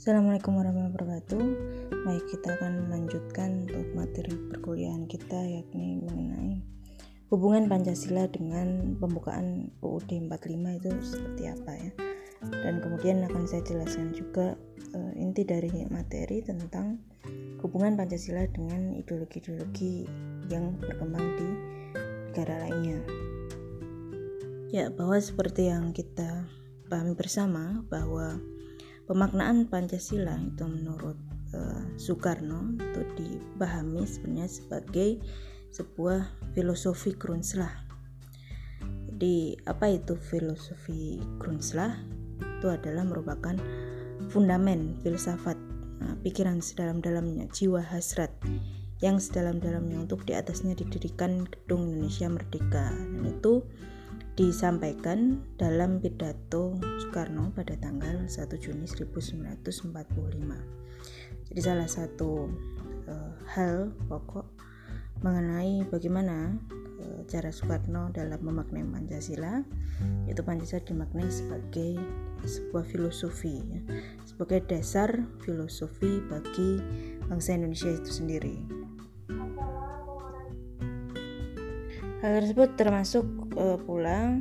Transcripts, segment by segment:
Assalamualaikum warahmatullahi wabarakatuh. Baik, kita akan melanjutkan untuk materi perkuliahan kita yakni mengenai hubungan Pancasila dengan pembukaan UUD 45 itu seperti apa ya. Dan kemudian akan saya jelaskan juga uh, inti dari materi tentang hubungan Pancasila dengan ideologi-ideologi yang berkembang di negara lainnya. Ya, bahwa seperti yang kita pahami bersama bahwa pemaknaan Pancasila itu menurut uh, Soekarno itu dipahami sebenarnya sebagai sebuah filosofi Grundslag. Jadi apa itu filosofi Grundslag? Itu adalah merupakan fundamen filsafat uh, pikiran sedalam-dalamnya, jiwa hasrat yang sedalam-dalamnya untuk di atasnya didirikan gedung Indonesia Merdeka. Dan itu disampaikan dalam pidato Soekarno pada tanggal 1 Juni 1945. Jadi salah satu uh, hal pokok mengenai bagaimana uh, cara Soekarno dalam memaknai Pancasila yaitu Pancasila dimaknai sebagai sebuah filosofi ya, sebagai dasar filosofi bagi bangsa Indonesia itu sendiri. Hal tersebut termasuk uh, pula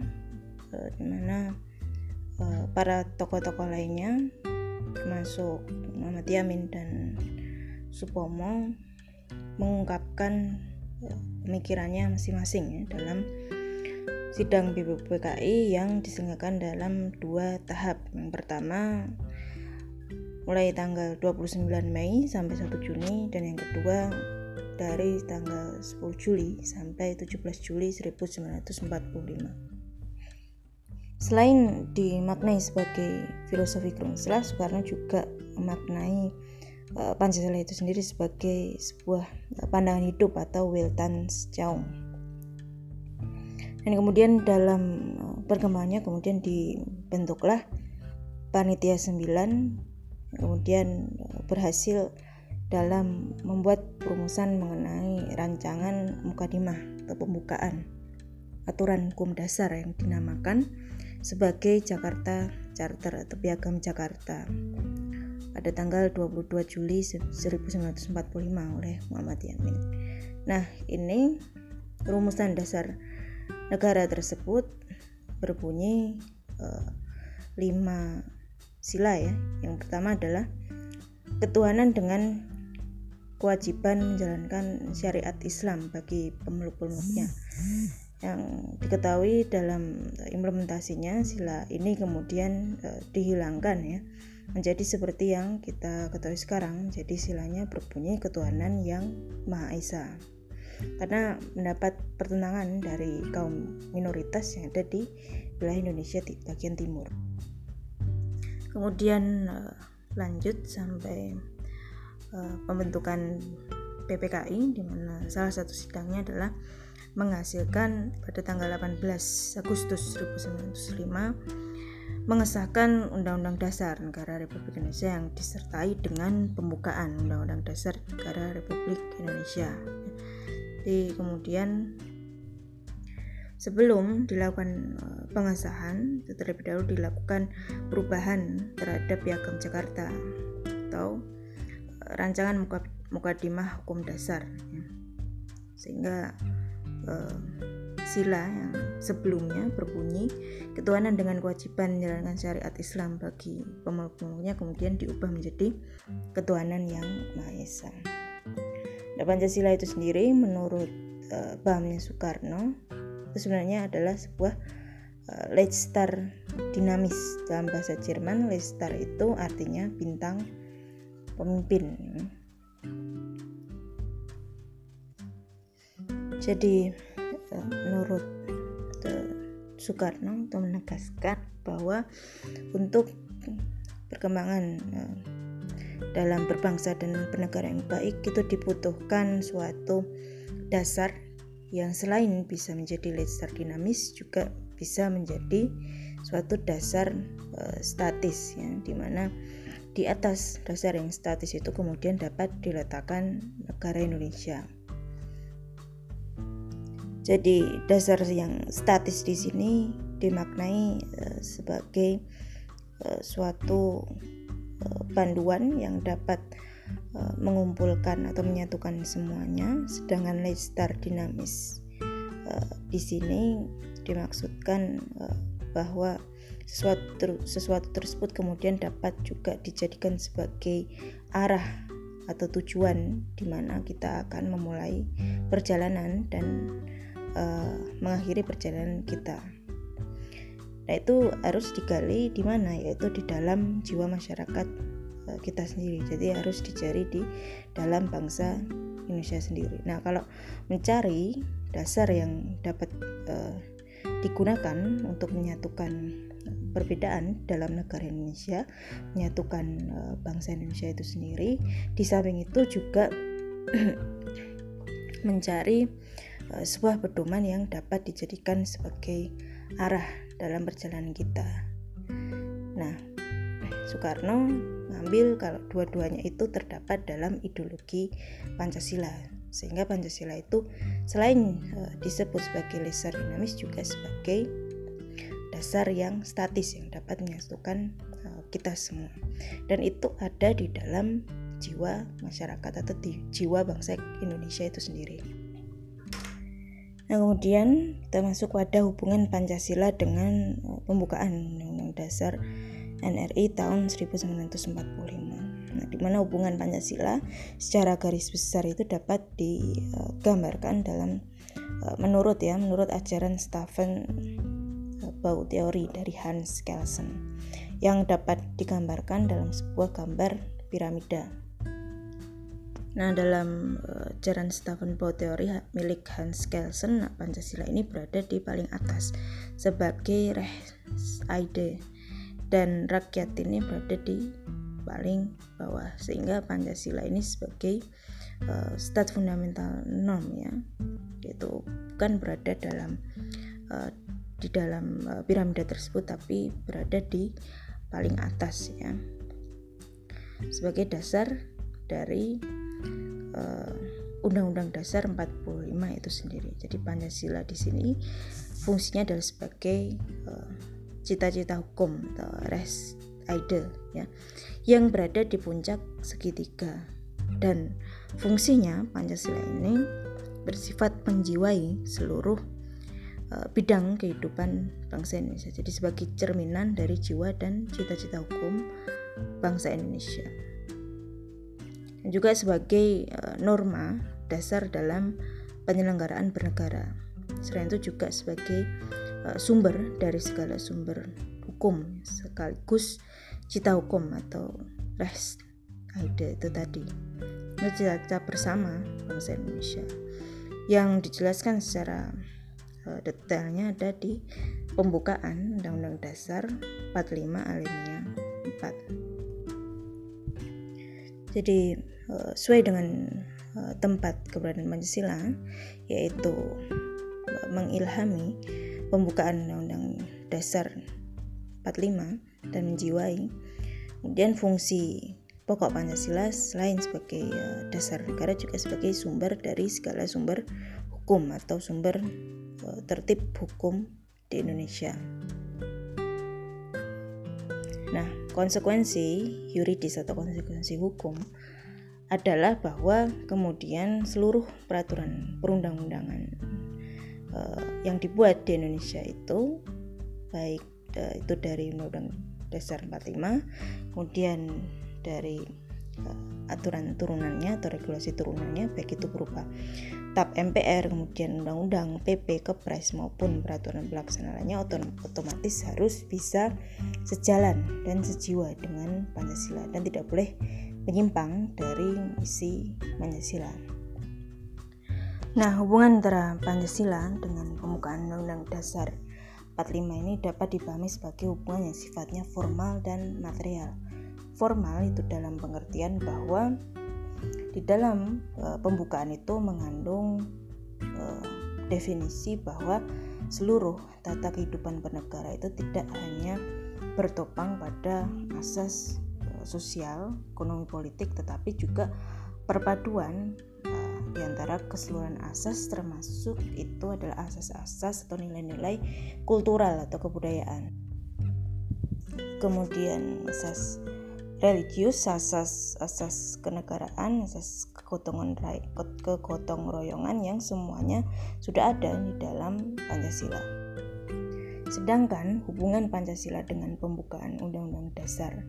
uh, di mana uh, para tokoh-tokoh lainnya termasuk Muhammad Yamin dan Supomo mengungkapkan pemikirannya masing-masing ya dalam sidang BPPKI yang diselenggarakan dalam dua tahap. Yang pertama mulai tanggal 29 Mei sampai 1 Juni dan yang kedua dari tanggal 10 Juli sampai 17 Juli 1945. Selain dimaknai sebagai filosofi Grundslag, Soekarno juga memaknai uh, Pancasila itu sendiri sebagai sebuah uh, pandangan hidup atau Weltanschauung. Dan kemudian dalam uh, perkembangannya kemudian dibentuklah Panitia 9 kemudian berhasil dalam membuat perumusan mengenai rancangan mukadimah atau pembukaan aturan hukum dasar yang dinamakan sebagai Jakarta Charter atau Piagam Jakarta pada tanggal 22 Juli 1945 oleh Muhammad Yamin. Nah, ini rumusan dasar negara tersebut berbunyi uh, lima sila ya. Yang pertama adalah ketuhanan dengan kewajiban menjalankan syariat Islam bagi pemeluk-pemeluknya yang diketahui dalam implementasinya sila ini kemudian e, dihilangkan ya. Menjadi seperti yang kita ketahui sekarang jadi silanya berbunyi ketuhanan yang Maha Esa. Karena mendapat pertentangan dari kaum minoritas yang ada di wilayah Indonesia di bagian timur. Kemudian e, lanjut sampai uh, pembentukan PPKI di mana salah satu sidangnya adalah menghasilkan pada tanggal 18 Agustus 1905 mengesahkan Undang-Undang Dasar Negara Republik Indonesia yang disertai dengan pembukaan Undang-Undang Dasar Negara Republik Indonesia. Jadi kemudian sebelum dilakukan eh, pengesahan terlebih dahulu dilakukan perubahan terhadap Piagam Jakarta atau rancangan muka mukadimah hukum dasar ya. sehingga eh, sila yang sebelumnya berbunyi ketuhanan dengan kewajiban menjalankan syariat Islam bagi pemeluk-pemeluknya kemudian diubah menjadi ketuhanan yang Maha Esa. Nah, Pancasila itu sendiri menurut eh, pahamnya Soekarno itu sebenarnya adalah sebuah uh, Leitstar dinamis dalam bahasa Jerman Leitstar itu artinya bintang pemimpin. Jadi eh, menurut eh, Soekarno itu menegaskan bahwa untuk perkembangan eh, dalam berbangsa dan bernegara yang baik itu dibutuhkan suatu dasar yang selain bisa menjadi dasar dinamis juga bisa menjadi suatu dasar uh, statis ya di mana di atas dasar yang statis itu kemudian dapat diletakkan negara Indonesia. Jadi dasar yang statis di sini dimaknai uh, sebagai uh, suatu uh, panduan yang dapat mengumpulkan atau menyatukan semuanya sedangkan Leicester dinamis di sini dimaksudkan bahwa sesuatu sesuatu tersebut kemudian dapat juga dijadikan sebagai arah atau tujuan di mana kita akan memulai perjalanan dan uh, mengakhiri perjalanan kita. Nah, itu harus digali di mana yaitu di dalam jiwa masyarakat uh, kita sendiri. Jadi harus dicari di dalam bangsa Indonesia sendiri. Nah, kalau mencari dasar yang dapat uh, digunakan untuk menyatukan perbedaan dalam negara Indonesia, menyatukan uh, bangsa Indonesia itu sendiri. Di samping itu juga mencari uh, sebuah pedoman yang dapat dijadikan sebagai arah dalam perjalanan kita. Nah, Soekarno mengambil kalau dua-duanya itu terdapat dalam ideologi Pancasila sehingga Pancasila itu selain uh, disebut sebagai laser dinamis juga sebagai dasar yang statis yang dapat menyatukan uh, kita semua dan itu ada di dalam jiwa masyarakat atau di jiwa bangsa Indonesia itu sendiri. Nah kemudian kita masuk pada hubungan Pancasila dengan uh, pembukaan Undang-Undang Dasar NRI tahun 1945 Nah, di mana hubungan Pancasila secara garis besar itu dapat digambarkan dalam eh, menurut ya, menurut ajaran Stephen eh, Bau teori dari Hans Kelsen yang dapat digambarkan dalam sebuah gambar piramida. Nah, dalam uh, ajaran Stephen Bau teori milik Hans Kelsen, nah, Pancasila ini berada di paling atas sebagai res ide dan rakyat ini berada di paling bawah sehingga Pancasila ini sebagai uh, stat fundamental norm ya yaitu bukan berada dalam uh, di dalam uh, piramida tersebut tapi berada di paling atas ya sebagai dasar dari Undang-Undang Dasar 45 itu sendiri. Jadi Pancasila di sini fungsinya adalah sebagai cita-cita uh, hukum atau res idle ya yang berada di puncak segitiga dan fungsinya Pancasila ini bersifat menjiwai seluruh uh, bidang kehidupan bangsa Indonesia. Jadi sebagai cerminan dari jiwa dan cita-cita hukum bangsa Indonesia. Dan juga sebagai uh, norma dasar dalam penyelenggaraan bernegara. Selain itu juga sebagai uh, sumber dari segala sumber hukum sekaligus cita hukum atau res ide itu tadi itu cita-cita bersama bangsa Indonesia yang dijelaskan secara uh, detailnya ada di pembukaan Undang-Undang Dasar 45 alinea 4 jadi uh, sesuai dengan uh, tempat keberadaan Pancasila yaitu mengilhami pembukaan Undang-Undang Dasar 45 dan menjiwai. Kemudian fungsi pokok Pancasila selain sebagai dasar negara juga sebagai sumber dari segala sumber hukum atau sumber tertib hukum di Indonesia. Nah, konsekuensi yuridis atau konsekuensi hukum adalah bahwa kemudian seluruh peraturan perundang-undangan uh, yang dibuat di Indonesia itu baik uh, itu dari undang-undang dasar 45 kemudian dari aturan turunannya atau regulasi turunannya baik itu berupa TAP MPR kemudian undang-undang PP Kepres maupun peraturan pelaksanaannya otomatis harus bisa sejalan dan sejiwa dengan Pancasila dan tidak boleh menyimpang dari isi Pancasila. Nah, hubungan antara Pancasila dengan pembukaan Undang-Undang Dasar 45 ini dapat dipahami sebagai hubungan yang sifatnya formal dan material. Formal itu dalam pengertian bahwa di dalam e, pembukaan itu mengandung e, definisi bahwa seluruh tata kehidupan bernegara itu tidak hanya bertopang pada asas e, sosial, ekonomi politik tetapi juga perpaduan di antara keseluruhan asas termasuk itu adalah asas-asas atau nilai-nilai kultural atau kebudayaan. Kemudian asas religius, asas asas kenegaraan, asas kegotong kegotong royongan yang semuanya sudah ada di dalam Pancasila. Sedangkan hubungan Pancasila dengan pembukaan Undang-Undang Dasar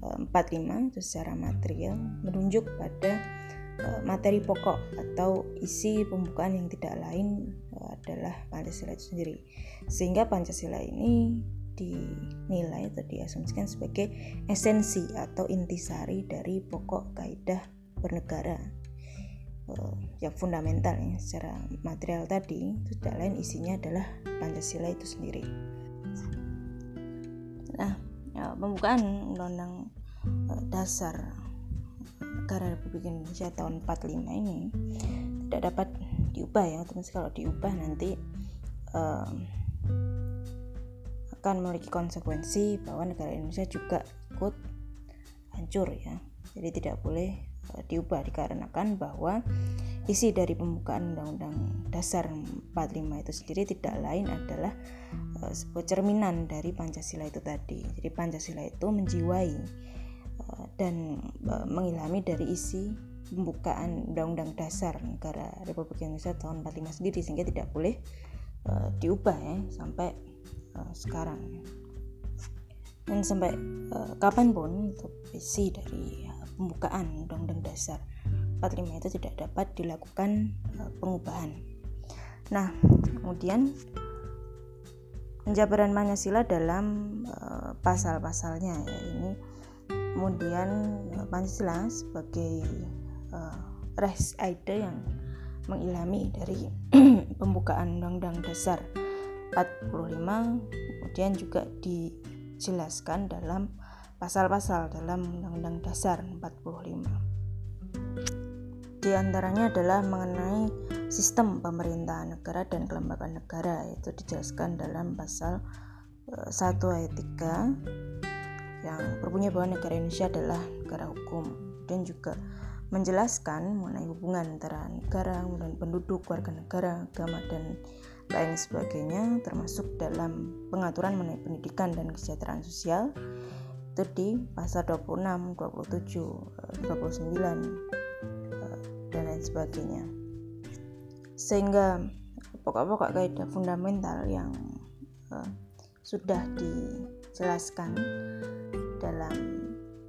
45 eh, secara material menunjuk pada eh, materi pokok atau isi pembukaan yang tidak lain eh, adalah Pancasila itu sendiri. Sehingga Pancasila ini dinilai atau diasumsikan sebagai esensi atau intisari dari pokok kaidah bernegara uh, yang fundamental ya, secara material tadi tidak lain isinya adalah Pancasila itu sendiri. Nah, ya, pembukaan Undang-Undang uh, Dasar Negara Republik Indonesia tahun 45 ini tidak dapat diubah ya, teman kalau diubah nanti uh, akan memiliki konsekuensi bahwa negara Indonesia juga ikut hancur ya. Jadi tidak boleh uh, diubah dikarenakan bahwa isi dari pembukaan Undang-Undang Dasar 45 itu sendiri tidak lain adalah uh, sebuah cerminan dari Pancasila itu tadi. Jadi Pancasila itu menjiwai uh, dan mengilhami dari isi pembukaan Undang-Undang Dasar Negara Republik Indonesia tahun 45 sendiri sehingga tidak boleh diubah ya sampai uh, sekarang dan sampai uh, kapan pun untuk visi dari uh, pembukaan Undang-Undang Dasar 45 itu tidak dapat dilakukan uh, pengubahan. Nah, kemudian penjabaran Pancasila dalam uh, pasal-pasalnya ya ini kemudian uh, Pancasila sebagai uh, res ide yang mengilhami dari pembukaan Undang-Undang Dasar 45 kemudian juga dijelaskan dalam pasal-pasal dalam Undang-Undang Dasar 45. Di antaranya adalah mengenai sistem pemerintahan negara dan kelembagaan negara yaitu dijelaskan dalam pasal 1 e, ayat 3 yang berbunyi bahwa negara Indonesia adalah negara hukum dan juga menjelaskan mengenai hubungan antara negara, dan penduduk, warga negara, agama dan lain sebagainya termasuk dalam pengaturan mengenai pendidikan dan kesejahteraan sosial itu di pasal 26, 27, 29 dan lain sebagainya. Sehingga pokok-pokok kaidah fundamental yang uh, sudah dijelaskan dalam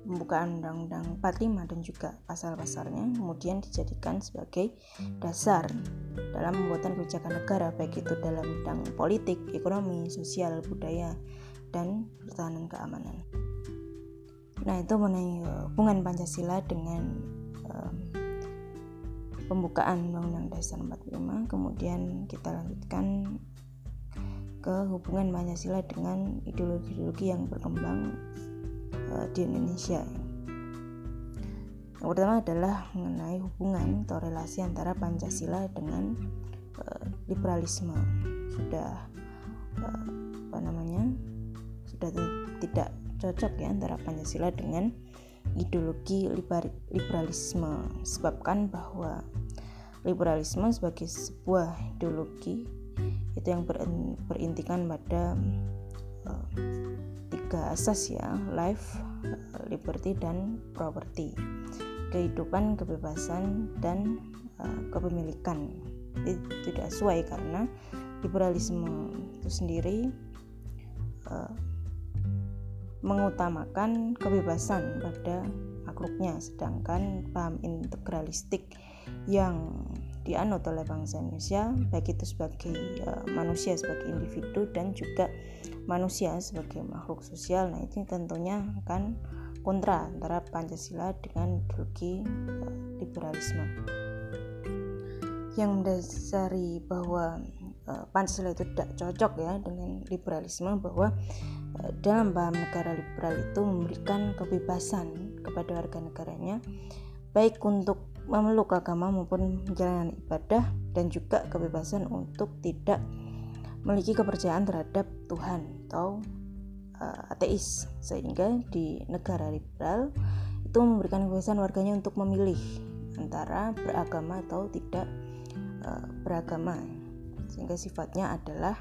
pembukaan Undang-Undang 45 dan juga pasal-pasalnya kemudian dijadikan sebagai dasar dalam pembuatan kebijakan negara baik itu dalam bidang politik, ekonomi, sosial, budaya, dan pertahanan keamanan. Nah itu mengenai eh, hubungan Pancasila dengan um, pembukaan Undang-Undang Dasar 45 kemudian kita lanjutkan ke hubungan Pancasila dengan ideologi-ideologi yang berkembang uh, di Indonesia. Yang pertama adalah mengenai hubungan atau relasi antara Pancasila dengan uh, liberalisme. Sudah uh, apa namanya? Sudah tidak cocok ya antara Pancasila dengan ideologi liberalisme sebabkan bahwa liberalisme sebagai sebuah ideologi itu yang berintikan pada tiga asas ya life liberty dan property. Kehidupan kebebasan dan uh, kepemilikan. Itu tidak sesuai karena liberalisme itu sendiri uh, mengutamakan kebebasan pada makhluknya. Sedangkan paham integralistik yang dianut oleh bangsa Indonesia baik itu sebagai uh, manusia sebagai individu dan juga manusia sebagai makhluk sosial. Nah ini tentunya akan kontra antara Pancasila dengan ideologi uh, liberalisme. Yang mendasari bahwa uh, Pancasila itu tidak cocok ya dengan liberalisme bahwa dalam paham negara liberal itu memberikan kebebasan kepada warga negaranya baik untuk memeluk agama maupun menjalankan ibadah dan juga kebebasan untuk tidak memiliki kepercayaan terhadap Tuhan atau uh, ateis. Sehingga di negara liberal itu memberikan kebebasan warganya untuk memilih antara beragama atau tidak uh, beragama. Sehingga sifatnya adalah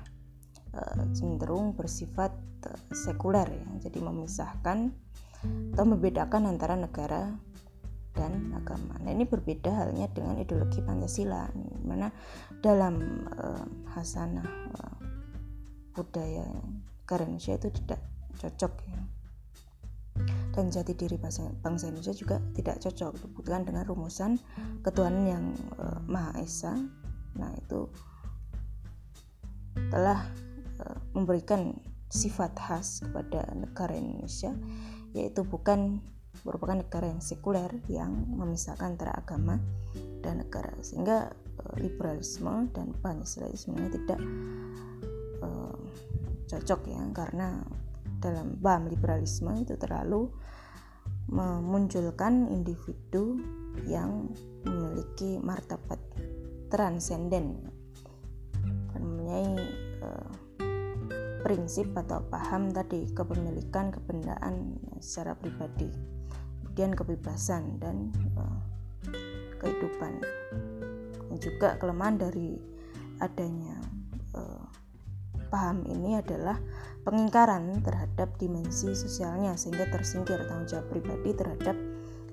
uh, cenderung bersifat uh, sekuler ya. Jadi memisahkan atau membedakan antara negara dan agama. Nah ini berbeda halnya dengan ideologi Pancasila, mana dalam uh, hasanah uh, budaya negara Indonesia itu tidak cocok ya. Dan jati diri bangsa, bangsa Indonesia juga tidak cocok dibutuhkan dengan rumusan ketuhanan yang uh, Maha Esa. Nah itu telah uh, memberikan sifat khas kepada negara Indonesia yaitu bukan merupakan negara yang sekuler yang memisahkan antara agama dan negara. Sehingga uh, liberalisme dan Pancasila itu sebenarnya tidak uh, cocok ya karena dalam paham liberalisme itu terlalu memunculkan individu yang memiliki martabat transenden. Dan mempunyai uh, prinsip atau paham tadi kepemilikan kebendaan secara pribadi kemudian kebebasan dan uh, kehidupan. Dan juga kelemahan dari adanya uh, paham ini adalah pengingkaran terhadap dimensi sosialnya sehingga tersingkir tanggung jawab pribadi terhadap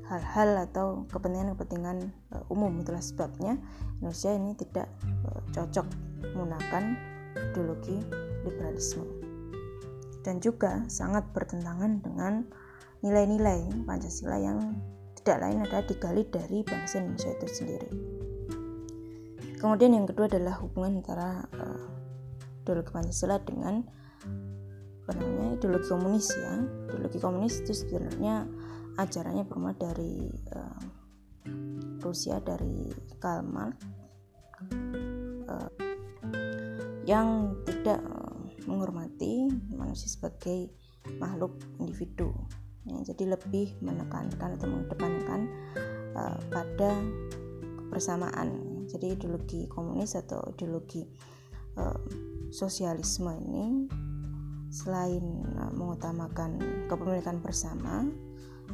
hal-hal atau kepentingan-kepentingan uh, umum. Itulah sebabnya Indonesia ini tidak uh, cocok menggunakan ideologi liberalisme. Dan juga sangat bertentangan dengan nilai-nilai Pancasila yang tidak lain adalah digali dari bangsa Indonesia itu sendiri. Kemudian yang kedua adalah hubungan antara uh, ideologi Pancasila dengan apa namanya ideologi komunis ya. Ideologi komunis itu sebenarnya ajarannya bermula dari uh, Rusia dari Karl Marx uh, yang tidak menghormati manusia sebagai makhluk individu ya, jadi lebih menekankan atau mengedepankan uh, pada kebersamaan. Jadi ideologi komunis atau ideologi uh, sosialisme ini selain uh, mengutamakan kepemilikan bersama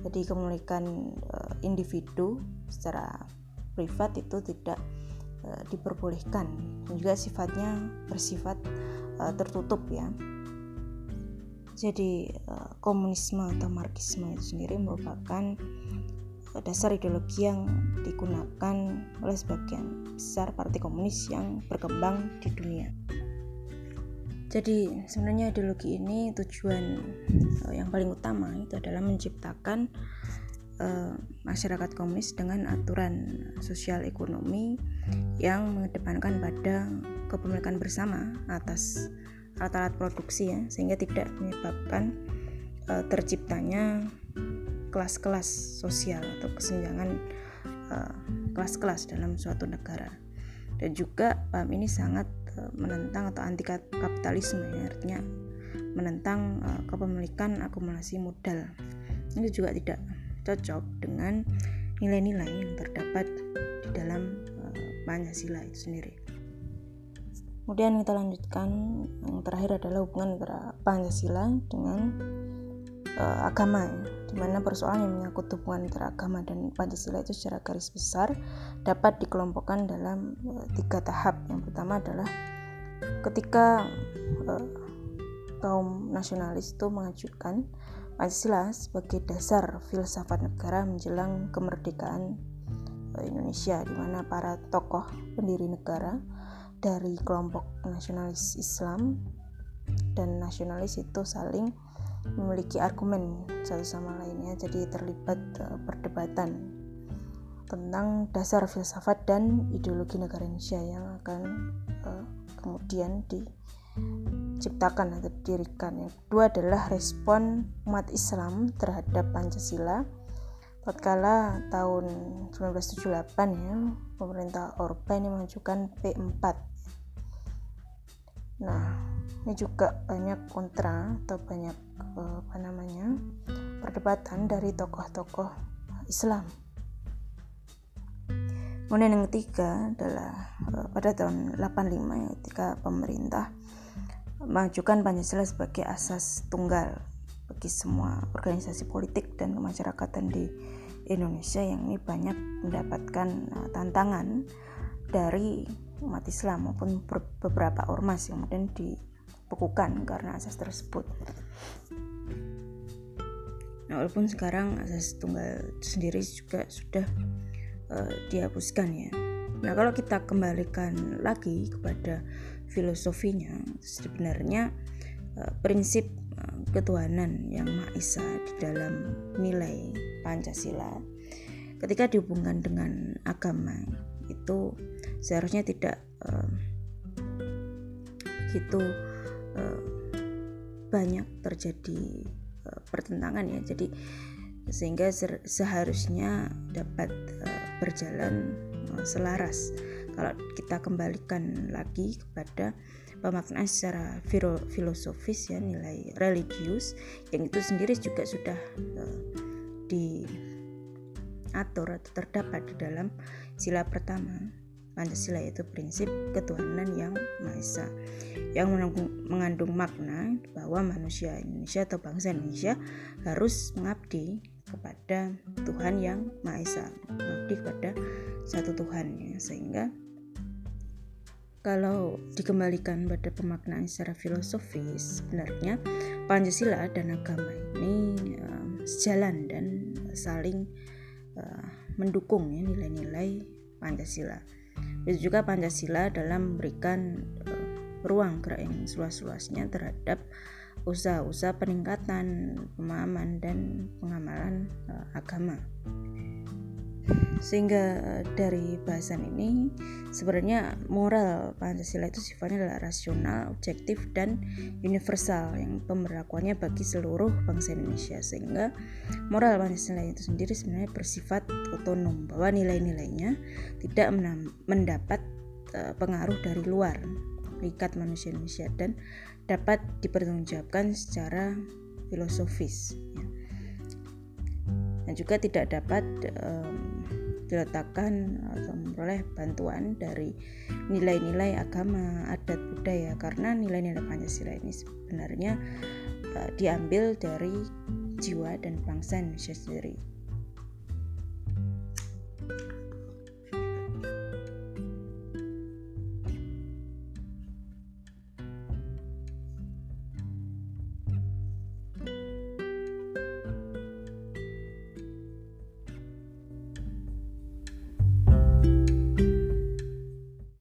jadi kepemilikan uh, individu secara privat itu tidak uh, diperbolehkan. Dan juga sifatnya bersifat uh, tertutup ya jadi eh, komunisme atau marxisme itu sendiri merupakan eh, dasar ideologi yang digunakan oleh sebagian besar partai komunis yang berkembang di dunia. Jadi sebenarnya ideologi ini tujuan eh, yang paling utama itu adalah menciptakan masyarakat komunis dengan aturan sosial ekonomi yang mengedepankan pada kepemilikan bersama atas alat-alat produksi ya sehingga tidak menyebabkan uh, terciptanya kelas-kelas sosial atau kesenjangan uh, kelas-kelas dalam suatu negara dan juga paham ini sangat uh, menentang atau anti kapitalisme ya artinya menentang kepemilikan akumulasi modal ini juga tidak cocok dengan nilai-nilai yang terdapat di dalam Pancasila itu sendiri. Kemudian kita lanjutkan yang terakhir adalah hubungan antara Pancasila dengan uh, agama ya. Di mana persoalan yang menyangkut hubungan antara agama dan Pancasila itu secara garis besar dapat dikelompokkan dalam uh, tiga tahap. Yang pertama adalah ketika uh, kaum nasionalis itu mengajukan Pancasila sebagai dasar filsafat negara menjelang kemerdekaan Indonesia di mana para tokoh pendiri negara dari kelompok nasionalis Islam dan nasionalis itu saling memiliki argumen satu sama lainnya jadi terlibat uh, perdebatan tentang dasar filsafat dan ideologi negara Indonesia yang akan uh, kemudian diciptakan atau didirikan. Yang kedua adalah respon umat Islam terhadap Pancasila. Tatkala tahun 1978 ya pemerintah Orba ini mengajukan P4 nah ini juga banyak kontra atau banyak eh, apa namanya perdebatan dari tokoh-tokoh Islam. Kemudian yang ketiga adalah eh, pada tahun 85 ya, ketika pemerintah mengajukan Pancasila sebagai asas tunggal bagi semua organisasi politik dan kemasyarakatan di Indonesia yang ini banyak mendapatkan uh, tantangan dari umat Islam maupun beberapa ormas yang kemudian dibekukan karena asas tersebut. nah, walaupun sekarang asas tunggal sendiri juga sudah uh, dihapuskan ya nah kalau kita kembalikan lagi kepada filosofinya sebenarnya uh, prinsip uh, ketuhanan yang Maha Esa di dalam nilai Pancasila ketika dihubungkan dengan agama itu seharusnya tidak uh, begitu uh, banyak terjadi uh, pertentangan ya. Jadi sehingga seharusnya dapat uh, berjalan uh, selaras. Kalau kita kembalikan lagi kepada pemaknaan secara filosofis ya nilai religius yang itu sendiri juga sudah uh, diatur atau terdapat di dalam sila pertama Pancasila yaitu prinsip ketuhanan yang Maha Esa yang mengandung makna bahwa manusia Indonesia atau bangsa Indonesia harus mengabdi kepada Tuhan yang Maha Esa, mengabdi kepada satu Tuhan ya. Sehingga kalau dikembalikan pada pemaknaan secara filosofis sebenarnya Pancasila dan agama ini uh, sejalan dan saling uh, mendukung ya nilai-nilai Pancasila. Itu juga Pancasila dalam memberikan uh, ruang gerak yang seluas-luasnya terhadap usaha-usaha peningkatan pemahaman dan pengamalan uh, agama. Sehingga uh, dari bahasan ini sebenarnya moral Pancasila itu sifatnya adalah rasional, objektif dan universal yang pemberlakuannya bagi seluruh bangsa Indonesia. Sehingga moral Pancasila itu sendiri sebenarnya bersifat otonom bahwa nilai-nilainya tidak mendapat uh, pengaruh dari luar ikat manusia Indonesia dan dapat dipertanggungjawabkan secara filosofis ya. Dan juga tidak dapat um, diletakkan atau memperoleh bantuan dari nilai-nilai agama, adat, budaya karena nilai-nilai Pancasila ini sebenarnya uh, diambil dari jiwa dan bangsa Indonesia sendiri.